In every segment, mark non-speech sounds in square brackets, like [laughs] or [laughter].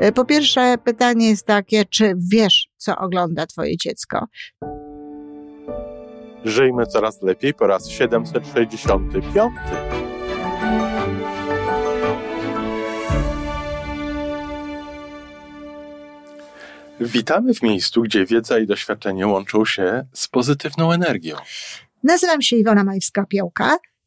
E, po pierwsze, pytanie jest takie, czy wiesz, co ogląda Twoje dziecko? Żyjmy coraz lepiej po raz 765. Witamy w miejscu, gdzie wiedza i doświadczenie łączą się z pozytywną energią. Nazywam się Iwona Majwska-Piołka.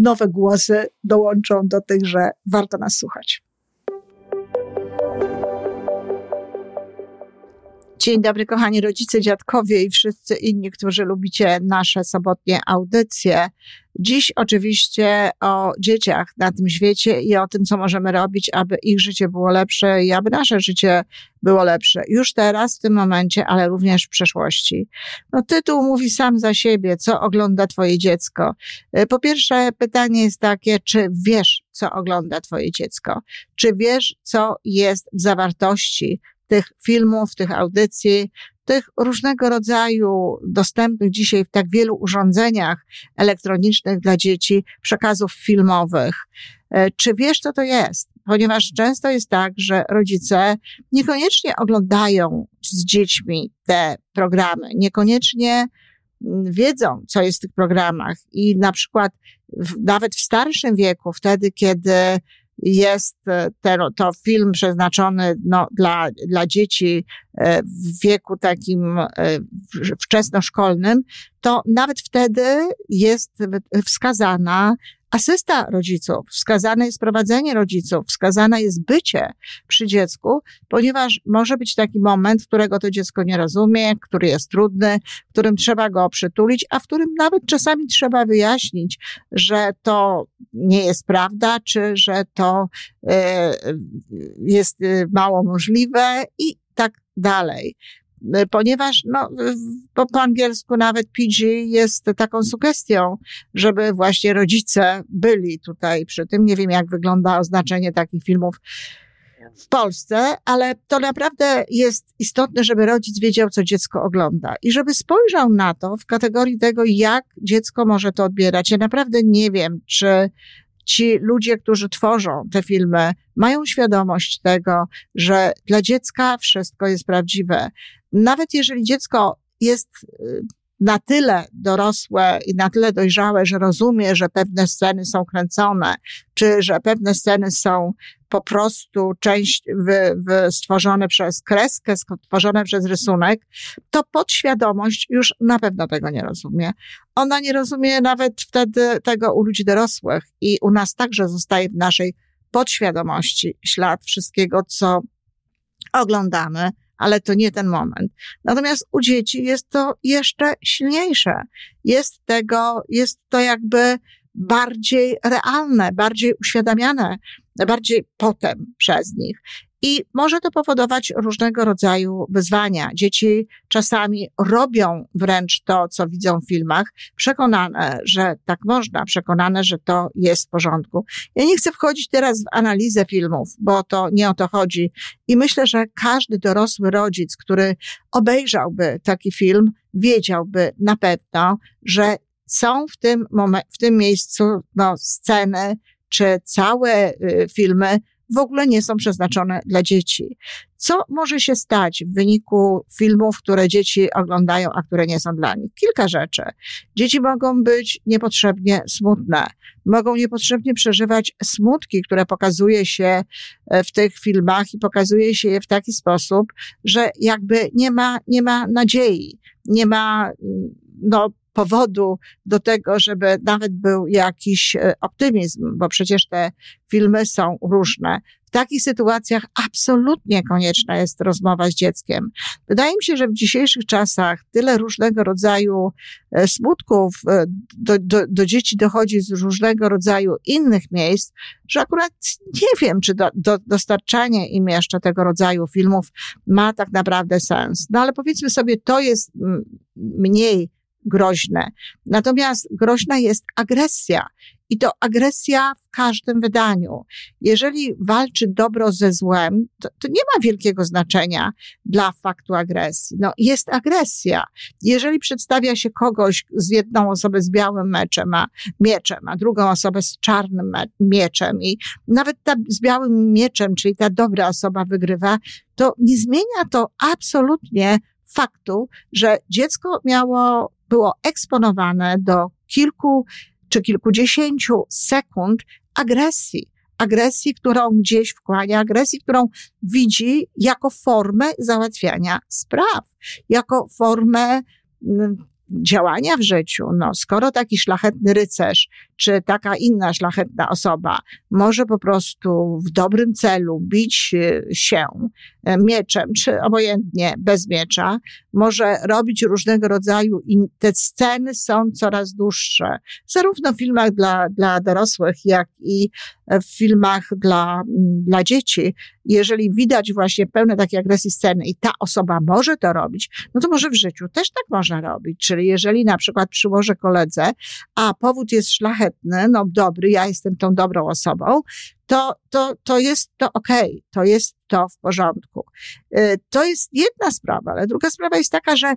nowe głosy dołączą do tych, że warto nas słuchać. Dzień dobry, kochani rodzice, dziadkowie i wszyscy inni, którzy lubicie nasze sobotnie audycje. Dziś oczywiście o dzieciach na tym świecie i o tym, co możemy robić, aby ich życie było lepsze i aby nasze życie było lepsze. Już teraz, w tym momencie, ale również w przeszłości. No, tytuł mówi sam za siebie, co ogląda Twoje dziecko. E, po pierwsze, pytanie jest takie, czy wiesz, co ogląda Twoje dziecko? Czy wiesz, co jest w zawartości tych filmów, tych audycji, tych różnego rodzaju dostępnych dzisiaj w tak wielu urządzeniach elektronicznych dla dzieci przekazów filmowych. E, czy wiesz, co to jest? Ponieważ często jest tak, że rodzice niekoniecznie oglądają z dziećmi te programy, niekoniecznie mm, wiedzą, co jest w tych programach i na przykład w, nawet w starszym wieku, wtedy, kiedy jest e, ten, to film przeznaczony no, dla, dla dzieci e, w wieku takim e, wczesnoszkolnym, to nawet wtedy jest wskazana asysta rodziców, wskazane jest prowadzenie rodziców, wskazane jest bycie przy dziecku, ponieważ może być taki moment, którego to dziecko nie rozumie, który jest trudny, którym trzeba go przytulić, a w którym nawet czasami trzeba wyjaśnić, że to nie jest prawda, czy że to e, jest e, mało możliwe i tak dalej. Ponieważ no, po, po angielsku nawet PG jest taką sugestią, żeby właśnie rodzice byli tutaj przy tym. Nie wiem, jak wygląda oznaczenie takich filmów w Polsce, ale to naprawdę jest istotne, żeby rodzic wiedział, co dziecko ogląda i żeby spojrzał na to w kategorii tego, jak dziecko może to odbierać. Ja naprawdę nie wiem, czy ci ludzie, którzy tworzą te filmy, mają świadomość tego, że dla dziecka wszystko jest prawdziwe. Nawet jeżeli dziecko jest y, na tyle dorosłe i na tyle dojrzałe, że rozumie, że pewne sceny są kręcone, czy że pewne sceny są po prostu część wy, wy stworzone przez kreskę, stworzone przez rysunek, to podświadomość już na pewno tego nie rozumie. Ona nie rozumie nawet wtedy tego u ludzi dorosłych i u nas także zostaje w naszej podświadomości ślad wszystkiego, co oglądamy, ale to nie ten moment. Natomiast u dzieci jest to jeszcze silniejsze. Jest tego, jest to jakby bardziej realne, bardziej uświadamiane, bardziej potem przez nich. I może to powodować różnego rodzaju wyzwania. Dzieci czasami robią wręcz to, co widzą w filmach, przekonane, że tak można, przekonane, że to jest w porządku. Ja nie chcę wchodzić teraz w analizę filmów, bo to nie o to chodzi. I myślę, że każdy dorosły rodzic, który obejrzałby taki film, wiedziałby na pewno, że są w tym, momen- w tym miejscu no, sceny, czy całe y, filmy w ogóle nie są przeznaczone dla dzieci. Co może się stać w wyniku filmów, które dzieci oglądają, a które nie są dla nich? Kilka rzeczy. Dzieci mogą być niepotrzebnie smutne, mogą niepotrzebnie przeżywać smutki, które pokazuje się e, w tych filmach i pokazuje się je w taki sposób, że jakby nie ma, nie ma nadziei, nie ma, no, powodu do tego, żeby nawet był jakiś e, optymizm, bo przecież te filmy są różne. w takich sytuacjach absolutnie konieczna jest rozmowa z dzieckiem. Wydaje mi się, że w dzisiejszych czasach tyle różnego rodzaju e, smutków e, do, do, do dzieci dochodzi z różnego rodzaju innych miejsc, że akurat nie wiem, czy do, do, dostarczanie im jeszcze tego rodzaju filmów ma tak naprawdę sens. No ale powiedzmy sobie, to jest mniej groźne. Natomiast groźna jest agresja. I to agresja w każdym wydaniu. Jeżeli walczy dobro ze złem, to, to, nie ma wielkiego znaczenia dla faktu agresji. No, jest agresja. Jeżeli przedstawia się kogoś z jedną osobę z białym meczem, a, mieczem, a drugą osobę z czarnym mieczem i nawet ta z białym mieczem, czyli ta dobra osoba wygrywa, to nie zmienia to absolutnie faktu, że dziecko miało, było eksponowane do kilku czy kilkudziesięciu sekund agresji. Agresji, którą gdzieś wkłania, agresji, którą widzi jako formę załatwiania spraw, jako formę mm, działania w życiu. No, skoro taki szlachetny rycerz, czy taka inna szlachetna osoba może po prostu w dobrym celu bić e, się mieczem, czy obojętnie bez miecza, może robić różnego rodzaju i te sceny są coraz dłuższe. Zarówno w filmach dla, dla dorosłych, jak i w filmach dla, dla dzieci. Jeżeli widać właśnie pełne takiej agresji sceny i ta osoba może to robić, no to może w życiu też tak można robić. Czyli jeżeli na przykład przyłożę koledze, a powód jest szlachetny, no dobry, ja jestem tą dobrą osobą, to, to, to jest to okay, to jest to w porządku. Y, to jest jedna sprawa, ale druga sprawa jest taka, że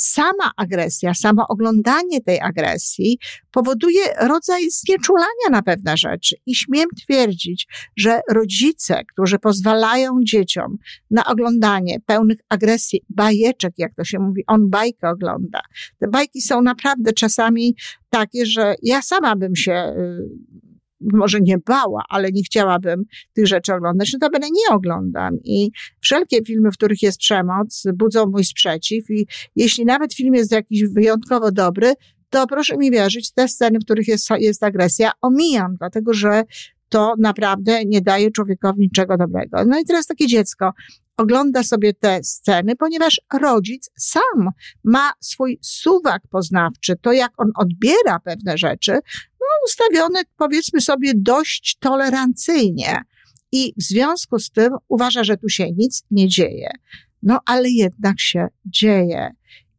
sama agresja, samo oglądanie tej agresji powoduje rodzaj znieczulania na pewne rzeczy. I śmiem twierdzić, że rodzice, którzy pozwalają dzieciom na oglądanie pełnych agresji, bajeczek, jak to się mówi, on bajkę ogląda. Te bajki są naprawdę czasami takie, że ja sama bym się y, może nie bała, ale nie chciałabym tych rzeczy oglądać, no to będę nie oglądam. I wszelkie filmy, w których jest przemoc, budzą mój sprzeciw i jeśli nawet film jest jakiś wyjątkowo dobry, to proszę mi wierzyć, te sceny, w których jest, jest agresja, omijam, dlatego że to naprawdę nie daje człowiekowi niczego dobrego. No i teraz takie dziecko ogląda sobie te sceny, ponieważ rodzic sam ma swój suwak poznawczy, to jak on odbiera pewne rzeczy, ustawione powiedzmy sobie dość tolerancyjnie. I w związku z tym uważa, że tu się nic nie dzieje. No ale jednak się dzieje.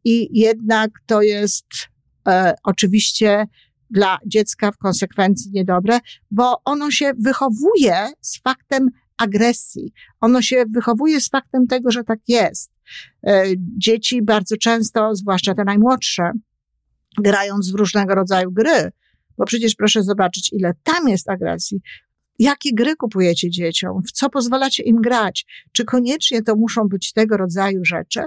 I jednak to jest e, oczywiście dla dziecka w konsekwencji niedobre, bo ono się wychowuje z faktem agresji. Ono się wychowuje z faktem tego, że tak jest. E, dzieci bardzo często, zwłaszcza te najmłodsze, grając w różnego rodzaju gry, bo przecież proszę zobaczyć, ile tam jest agresji. Jakie gry kupujecie dzieciom? W co pozwalacie im grać? Czy koniecznie to muszą być tego rodzaju rzeczy?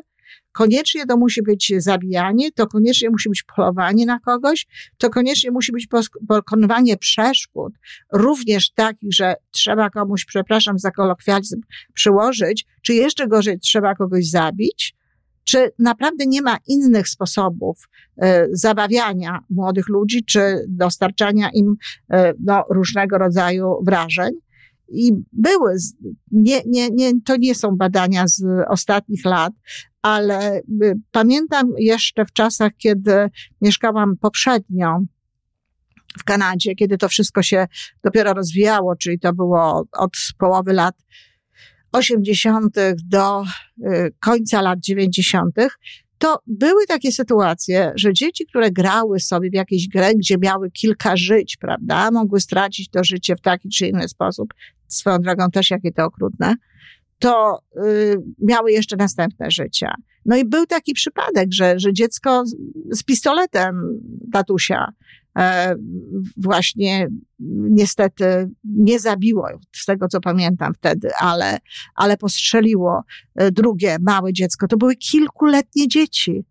Koniecznie to musi być zabijanie, to koniecznie musi być polowanie na kogoś, to koniecznie musi być pokonywanie przeszkód, również takich, że trzeba komuś, przepraszam za kolokwializm, przyłożyć, czy jeszcze gorzej trzeba kogoś zabić, czy naprawdę nie ma innych sposobów e, zabawiania młodych ludzi, czy dostarczania im e, no, różnego rodzaju wrażeń. I były, nie, nie, nie, to nie są badania z ostatnich lat, ale y, pamiętam jeszcze w czasach, kiedy mieszkałam poprzednio w Kanadzie, kiedy to wszystko się dopiero rozwijało, czyli to było od połowy lat 80. do y, końca lat 90., to były takie sytuacje, że dzieci, które grały sobie w jakieś grę, gdzie miały kilka żyć, prawda, mogły stracić to życie w taki czy inny sposób, swoją drogą też jakie to okrutne, to y, miały jeszcze następne życia. No i był taki przypadek, że, że dziecko z, z pistoletem tatusia właśnie niestety nie zabiło, z tego co pamiętam wtedy, ale, ale postrzeliło e, drugie małe dziecko. To były kilkuletnie dzieci.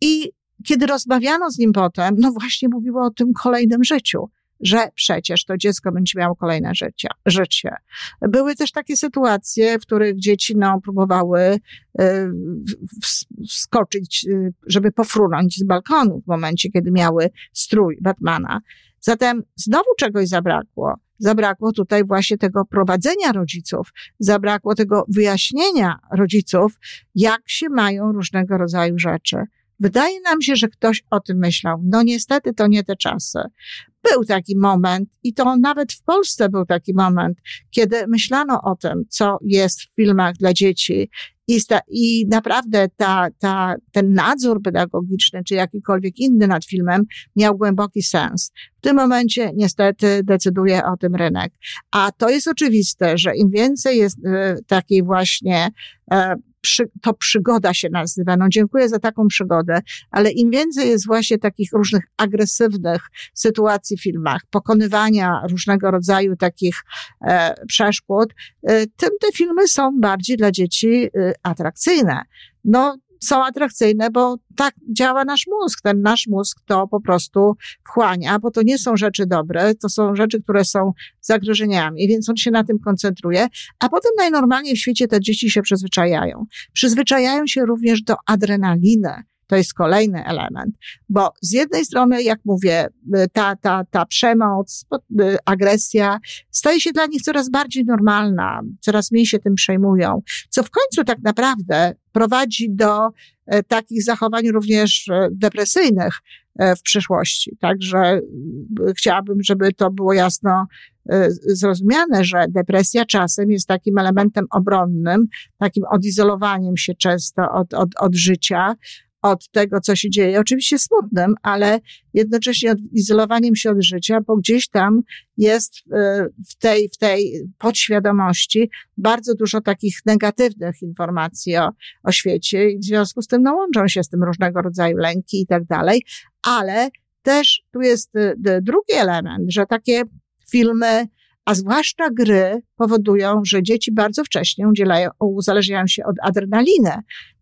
I kiedy rozmawiano z nim potem, no właśnie mówiło o tym kolejnym życiu że przecież to dziecko będzie miało kolejne życie. życie. Były też takie sytuacje, w których dzieci no, próbowały y, wskoczyć, y, żeby pofrunąć z balkonu w momencie, kiedy miały strój Batmana. Zatem znowu czegoś zabrakło. zabrakło tutaj właśnie tego prowadzenia rodziców, zabrakło tego wyjaśnienia rodziców, jak się mają różnego rodzaju rzeczy. Wydaje nam się, że ktoś o tym myślał. No niestety to nie te czasy. Był taki moment i to nawet w Polsce był taki moment, kiedy myślano o tym, co jest w filmach dla dzieci i, sta, i naprawdę ta, ta, ten nadzór pedagogiczny, czy jakikolwiek inny nad filmem miał głęboki sens. W tym momencie niestety decyduje o tym rynek. A to jest oczywiste, że im więcej jest e, takiej właśnie e, przy, to przygoda się nazywa. No dziękuję za taką przygodę, ale im więcej jest właśnie takich różnych agresywnych sytuacji w filmach, pokonywania różnego rodzaju takich e, przeszkód, e, tym te filmy są bardziej dla dzieci e, atrakcyjne. No, są atrakcyjne, bo tak działa nasz mózg. Ten nasz mózg to po prostu wchłania, bo to nie są rzeczy dobre, to są rzeczy, które są zagrożeniami, więc on się na tym koncentruje, a potem najnormalniej w świecie te dzieci się przyzwyczajają. Przyzwyczajają się również do adrenaliny. To jest kolejny element, bo z jednej strony, jak mówię, ta, ta, ta przemoc, agresja staje się dla nich coraz bardziej normalna, coraz mniej się tym przejmują, co w końcu tak naprawdę prowadzi do e, takich zachowań również depresyjnych w przyszłości. Także chciałabym, żeby to było jasno zrozumiane, że depresja czasem jest takim elementem obronnym, takim odizolowaniem się często od, od, od życia, od tego, co się dzieje. Oczywiście smutnym, ale jednocześnie izolowaniem się od życia, bo gdzieś tam jest e, w tej, w tej podświadomości bardzo dużo takich negatywnych informacji o, o świecie i w związku z tym no, łączą się z tym różnego rodzaju lęki i tak dalej, ale też tu jest e, drugi element, że takie filmy a zwłaszcza gry powodują, że dzieci bardzo wcześnie udzielają, uzależniają się od adrenaliny.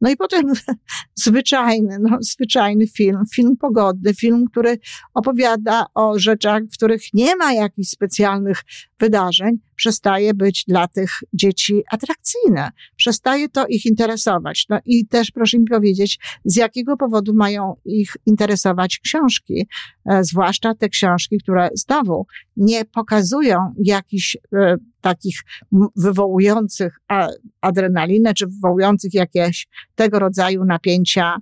No i potem [laughs] zwyczajny, no, zwyczajny film, film pogodny, film, który opowiada o rzeczach, w których nie ma jakichś specjalnych wydarzeń, przestaje być dla tych dzieci atrakcyjne. Przestaje to ich interesować. No i też proszę mi powiedzieć, z jakiego powodu mają ich interesować książki, e, zwłaszcza te książki, które znowu nie pokazują jakichś e, takich wywołujących adrenalinę, czy wywołujących jakieś tego rodzaju napięcia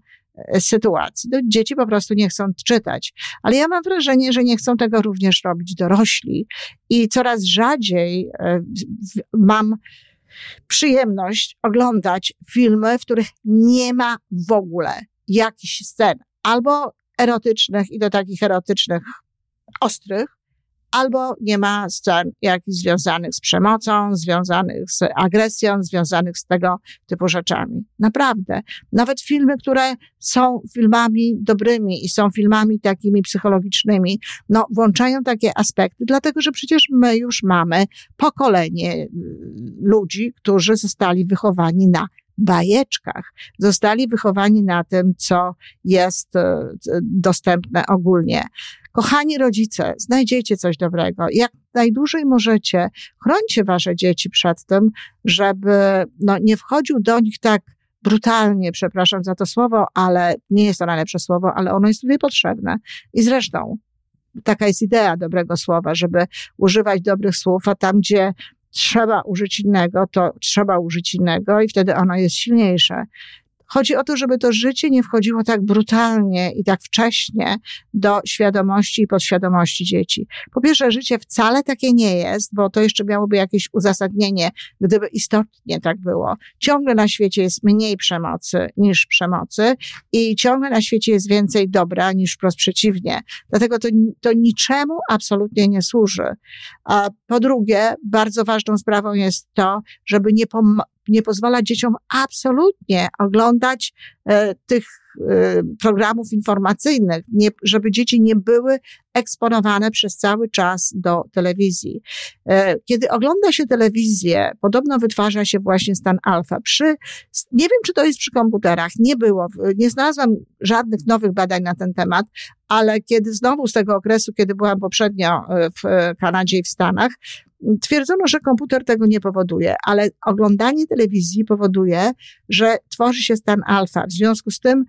sytuacji. No, dzieci po prostu nie chcą czytać. Ale ja mam wrażenie, że nie chcą tego również robić dorośli i coraz rzadziej e, mam przyjemność oglądać filmy, w których nie ma w ogóle jakichś scen albo erotycznych i do takich erotycznych ostrych, albo nie ma scen jakichś związanych z przemocą, związanych z agresją, związanych z tego typu rzeczami. Naprawdę. Nawet filmy, które są filmami dobrymi i są filmami takimi psychologicznymi, no, włączają takie aspekty, dlatego że przecież my już mamy pokolenie y, ludzi, którzy zostali wychowani na bajeczkach. Zostali wychowani na tym, co jest y, dostępne ogólnie. Kochani rodzice, znajdziecie coś dobrego. Jak najdłużej możecie, chrońcie wasze dzieci przed tym, żeby no, nie wchodził do nich tak brutalnie, przepraszam za to słowo, ale nie jest to najlepsze słowo, ale ono jest tutaj potrzebne. I zresztą taka jest idea dobrego słowa, żeby używać dobrych słów, a tam, gdzie trzeba użyć innego, to trzeba użyć innego i wtedy ono jest silniejsze. Chodzi o to, żeby to życie nie wchodziło tak brutalnie i tak wcześnie do świadomości i podświadomości dzieci. Po pierwsze, życie wcale takie nie jest, bo to jeszcze miałoby jakieś uzasadnienie, gdyby istotnie tak było. Ciągle na świecie jest mniej przemocy niż przemocy i ciągle na świecie jest więcej dobra niż wprost przeciwnie. Dlatego to, to niczemu absolutnie nie służy. A po drugie, bardzo ważną sprawą jest to, żeby nie, pom- nie pozwala dzieciom absolutnie oglądać e, tych programów informacyjnych, nie, żeby dzieci nie były eksponowane przez cały czas do telewizji. E, kiedy ogląda się telewizję, podobno wytwarza się właśnie stan alfa. Przy, nie wiem, czy to jest przy komputerach, nie było, nie znalazłam żadnych nowych badań na ten temat, ale kiedy znowu z tego okresu, kiedy byłam poprzednio w Kanadzie i w Stanach, Twierdzono, że komputer tego nie powoduje, ale oglądanie telewizji powoduje, że tworzy się stan alfa. W związku z tym e,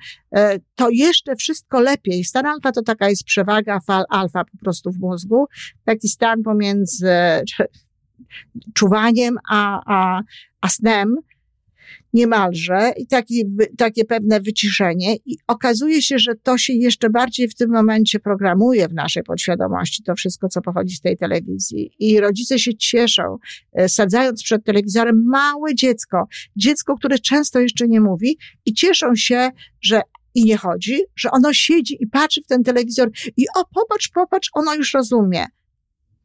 to jeszcze wszystko lepiej. Stan alfa to taka jest przewaga fal alfa po prostu w mózgu. Taki stan pomiędzy czuwaniem a, a, a snem niemalże i taki, takie pewne wyciszenie i okazuje się, że to się jeszcze bardziej w tym momencie programuje w naszej podświadomości, to wszystko, co pochodzi z tej telewizji. I rodzice się cieszą, e, sadzając przed telewizorem małe dziecko, dziecko, które często jeszcze nie mówi i cieszą się, że i nie chodzi, że ono siedzi i patrzy w ten telewizor i o, popatrz, popatrz, ono już rozumie.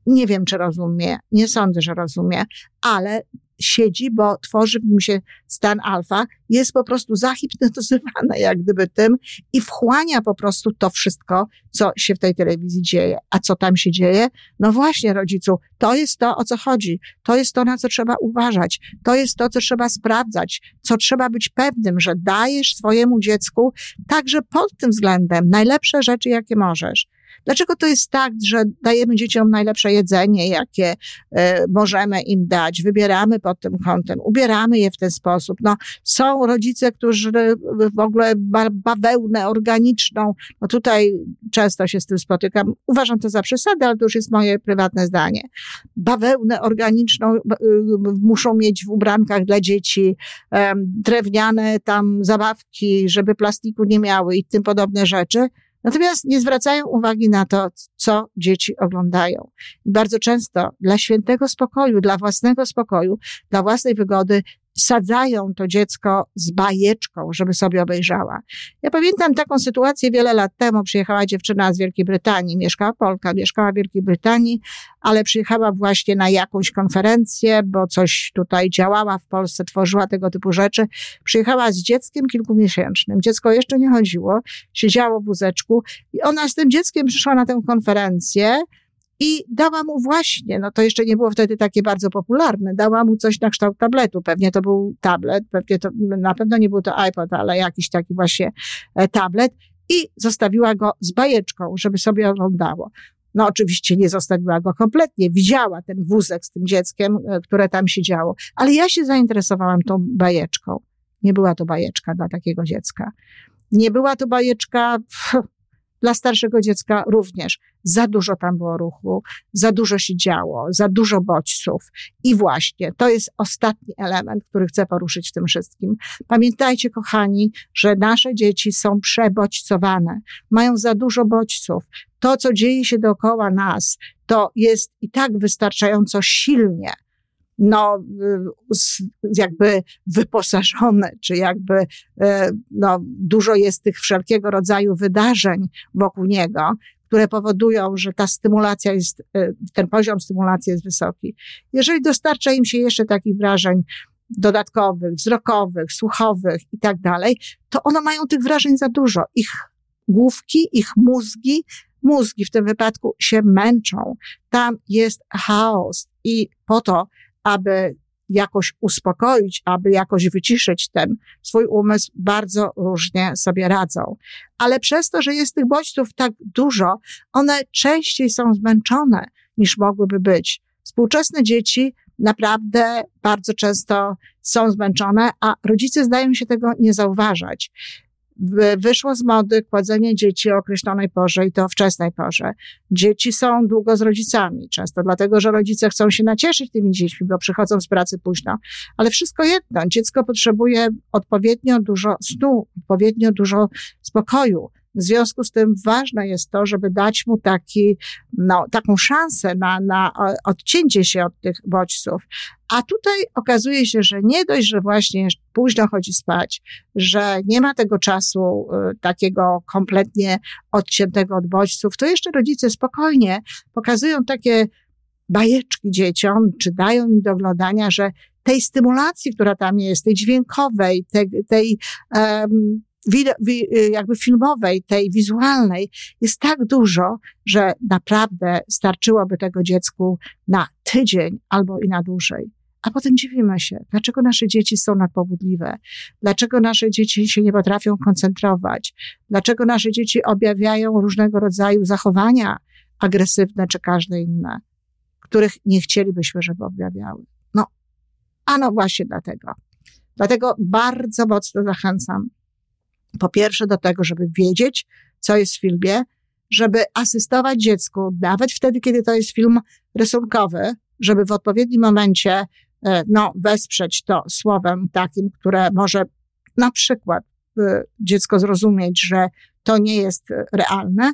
Nie wiem, czy rozumie, nie sądzę, że rozumie, ale siedzi, bo tworzy w nim się stan alfa, jest po prostu zahipnotyzowana jak gdyby tym i wchłania po prostu to wszystko, co się w tej telewizji dzieje. A co tam się dzieje? No właśnie, rodzicu, to jest to, o co chodzi. To jest to, na co trzeba uważać. To jest to, co trzeba sprawdzać, co trzeba być pewnym, że dajesz swojemu dziecku także pod tym względem najlepsze rzeczy, jakie możesz. Dlaczego to jest tak, że dajemy dzieciom najlepsze jedzenie, jakie e, możemy im dać, wybieramy pod tym kątem, ubieramy je w ten sposób. No, są rodzice, którzy w ogóle bawełnę organiczną, no tutaj często się z tym spotykam. Uważam to za przesadę, ale to już jest moje prywatne zdanie. Bawełnę organiczną muszą mieć w ubrankach dla dzieci, drewniane tam zabawki, żeby plastiku nie miały i tym podobne rzeczy. Natomiast nie zwracają uwagi na to, co dzieci oglądają. I bardzo często dla świętego spokoju, dla własnego spokoju, dla własnej wygody sadzają to dziecko z bajeczką, żeby sobie obejrzała. Ja pamiętam taką sytuację wiele lat temu. Przyjechała dziewczyna z Wielkiej Brytanii, mieszkała Polka, mieszkała w Wielkiej Brytanii, ale przyjechała właśnie na jakąś konferencję, bo coś tutaj działała w Polsce, tworzyła tego typu rzeczy. Przyjechała z dzieckiem kilkumiesięcznym. Dziecko jeszcze nie chodziło, siedziało w wózeczku i ona z tym dzieckiem przyszła na tę konferencję i dała mu właśnie, no to jeszcze nie było wtedy takie bardzo popularne, dała mu coś na kształt tabletu. Pewnie to był tablet, pewnie to, na pewno nie był to iPod, ale jakiś taki właśnie e, tablet i zostawiła go z bajeczką, żeby sobie oglądało. No oczywiście nie zostawiła go kompletnie, widziała ten wózek z tym dzieckiem, e, które tam siedziało, ale ja się zainteresowałam tą bajeczką. Nie była to bajeczka dla takiego dziecka. Nie była to bajeczka, dla starszego dziecka również. Za dużo tam było ruchu, za dużo się działo, za dużo bodźców. I właśnie to jest ostatni element, który chcę poruszyć w tym wszystkim. Pamiętajcie, kochani, że nasze dzieci są przebodźcowane, mają za dużo bodźców. To, co dzieje się dookoła nas, to jest i tak wystarczająco silnie no, jakby wyposażone, czy jakby e, no, dużo jest tych wszelkiego rodzaju wydarzeń wokół niego, które powodują, że ta stymulacja jest, e, ten poziom stymulacji jest wysoki. Jeżeli dostarcza im się jeszcze takich wrażeń dodatkowych, wzrokowych, słuchowych i tak dalej, to one mają tych wrażeń za dużo. Ich główki, ich mózgi, mózgi w tym wypadku się męczą. Tam jest chaos i po to aby jakoś uspokoić, aby jakoś wyciszyć ten swój umysł, bardzo różnie sobie radzą. Ale przez to, że jest tych bodźców tak dużo, one częściej są zmęczone niż mogłyby być. Współczesne dzieci naprawdę bardzo często są zmęczone, a rodzice zdają się tego nie zauważać wyszło z mody kładzenie dzieci o określonej porze i to o wczesnej porze. Dzieci są długo z rodzicami, często dlatego, że rodzice chcą się nacieszyć tymi dziećmi, bo przychodzą z pracy późno. Ale wszystko jedno, dziecko potrzebuje odpowiednio dużo snu, odpowiednio dużo spokoju. W związku z tym ważne jest to, żeby dać mu taki, no, taką szansę na, na odcięcie się od tych bodźców. A tutaj okazuje się, że nie dość, że właśnie późno chodzi spać, że nie ma tego czasu y, takiego kompletnie odciętego od bodźców, to jeszcze rodzice spokojnie pokazują takie bajeczki dzieciom, czy dają im do oglądania, że tej stymulacji, która tam jest, tej dźwiękowej, tej, tej um, jakby filmowej, tej wizualnej jest tak dużo, że naprawdę starczyłoby tego dziecku na tydzień albo i na dłużej. A potem dziwimy się, dlaczego nasze dzieci są nadpobudliwe, dlaczego nasze dzieci się nie potrafią koncentrować, dlaczego nasze dzieci objawiają różnego rodzaju zachowania agresywne czy każde inne, których nie chcielibyśmy, żeby objawiały. No, a no właśnie dlatego. Dlatego bardzo mocno zachęcam Po pierwsze, do tego, żeby wiedzieć, co jest w filmie, żeby asystować dziecku, nawet wtedy, kiedy to jest film rysunkowy, żeby w odpowiednim momencie e, no, wesprzeć to słowem takim, które może na przykład e, dziecko zrozumieć, że to nie jest realne,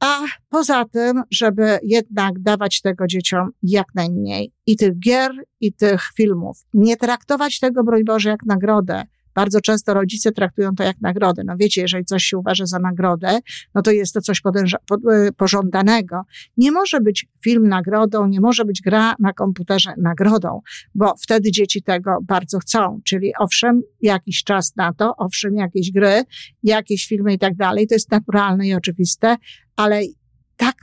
a poza tym, żeby jednak dawać tego dzieciom jak najmniej i tych gier, i tych filmów. Nie traktować tego, broń Boże, jak nagrodę, bardzo często rodzice traktują to jak nagrodę. No wiecie, jeżeli coś się uważa za nagrodę, no to jest to coś e, pożądanego. Nie może być film nagrodą, nie może być gra na komputerze nagrodą, bo wtedy dzieci tego bardzo chcą. Czyli owszem, jakiś czas na to, owszem, jakieś gry, jakieś filmy i tak dalej, to jest naturalne i oczywiste, ale tak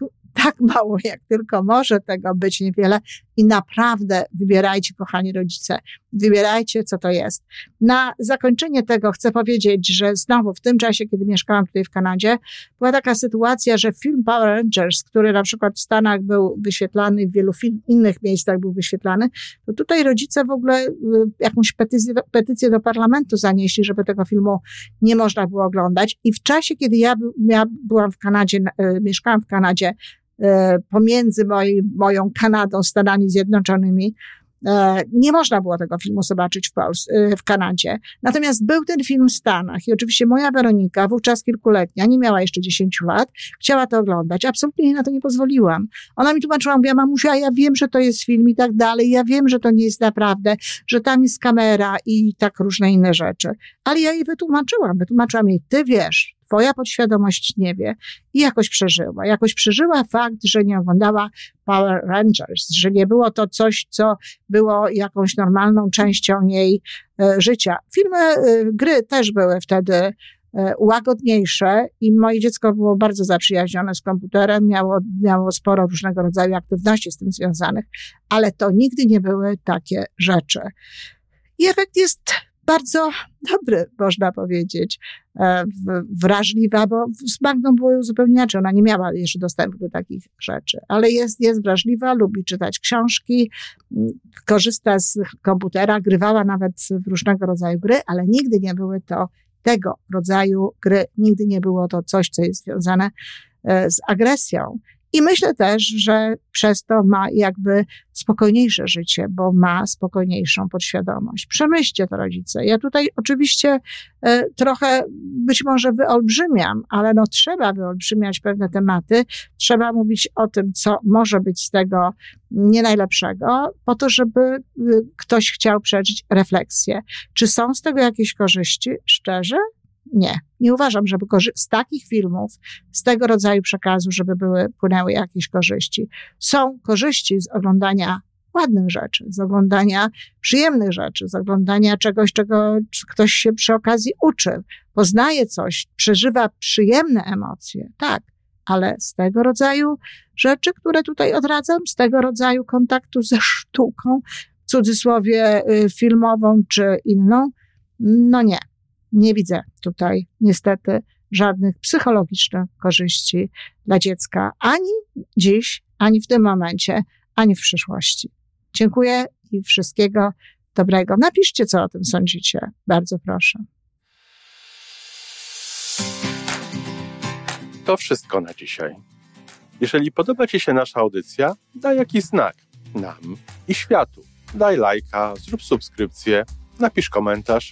tak mało, jak tylko może tego być niewiele i naprawdę wybierajcie, kochani rodzice, wybierajcie, co to jest. Na zakończenie tego chcę powiedzieć, że znowu w tym czasie, kiedy mieszkałam tutaj w Kanadzie, była taka sytuacja, że film Power Rangers, który na przykład w Stanach był wyświetlany, w wielu innych miejscach był wyświetlany, to tutaj rodzice w ogóle y, jakąś petycję, petycję do parlamentu zanieśli, żeby tego filmu nie można było oglądać. I w czasie, kiedy ja, ja byłam w Kanadzie, y, mieszkałam w Kanadzie, pomiędzy moi, moją Kanadą, Stanami Zjednoczonymi. E, nie można było tego filmu zobaczyć w, e, w Kanadzie. Natomiast był ten film w Stanach i oczywiście moja Weronika, wówczas kilkuletnia, nie miała jeszcze 10 lat, chciała to oglądać. Absolutnie jej na to nie pozwoliłam. Ona mi tłumaczyła, mówiła, mamusia, ja wiem, że to jest film i tak dalej, ja wiem, że to nie jest naprawdę, że tam jest kamera i tak różne inne rzeczy. Ale ja jej wytłumaczyłam, wytłumaczyłam jej, ty wiesz, twoja podświadomość nie wie i jakoś przeżyła. Jakoś przeżyła fakt, że nie oglądała Power Rangers, że nie było to coś, co było jakąś normalną częścią jej e, życia. Filmy, e, gry też były wtedy e, łagodniejsze i moje dziecko było bardzo zaprzyjaźnione z komputerem, miało, miało sporo różnego rodzaju aktywności z tym związanych, ale to nigdy nie były takie rzeczy. I efekt jest bardzo dobry, można powiedzieć, e, wrażliwa, bo z Magdą było zupełnie inaczej. Ona nie miała jeszcze dostępu do takich rzeczy, ale jest, jest wrażliwa, lubi czytać książki, korzysta z komputera, grywała nawet w różnego rodzaju gry, ale nigdy nie były to tego rodzaju gry, nigdy nie było to coś, co jest związane e, z agresją. I myślę też, że przez to ma jakby spokojniejsze życie, bo ma spokojniejszą podświadomość. Przemyślcie to, rodzice. Ja tutaj oczywiście e, trochę być może wyolbrzymiam, ale no trzeba wyolbrzymiać pewne tematy, trzeba mówić o tym, co może być z tego nie najlepszego, po to, żeby y, ktoś chciał przeżyć refleksję. Czy są z tego jakieś korzyści? Szczerze? Nie. Nie uważam, żeby z takich filmów, z tego rodzaju przekazu, żeby były, płynęły jakieś korzyści. Są korzyści z oglądania ładnych rzeczy, z oglądania przyjemnych rzeczy, z oglądania czegoś, czego ktoś się przy okazji uczy, poznaje coś, przeżywa przyjemne emocje. Tak, ale z tego rodzaju rzeczy, które tutaj odradzam, z tego rodzaju kontaktu ze sztuką, w cudzysłowie y, filmową czy inną, no nie nie widzę tutaj niestety żadnych psychologicznych korzyści dla dziecka ani dziś, ani w tym momencie, ani w przyszłości. Dziękuję i wszystkiego dobrego. Napiszcie, co o tym sądzicie. Bardzo proszę. To wszystko na dzisiaj. Jeżeli podoba Ci się nasza audycja, daj jakiś znak nam i światu. Daj lajka, zrób subskrypcję, napisz komentarz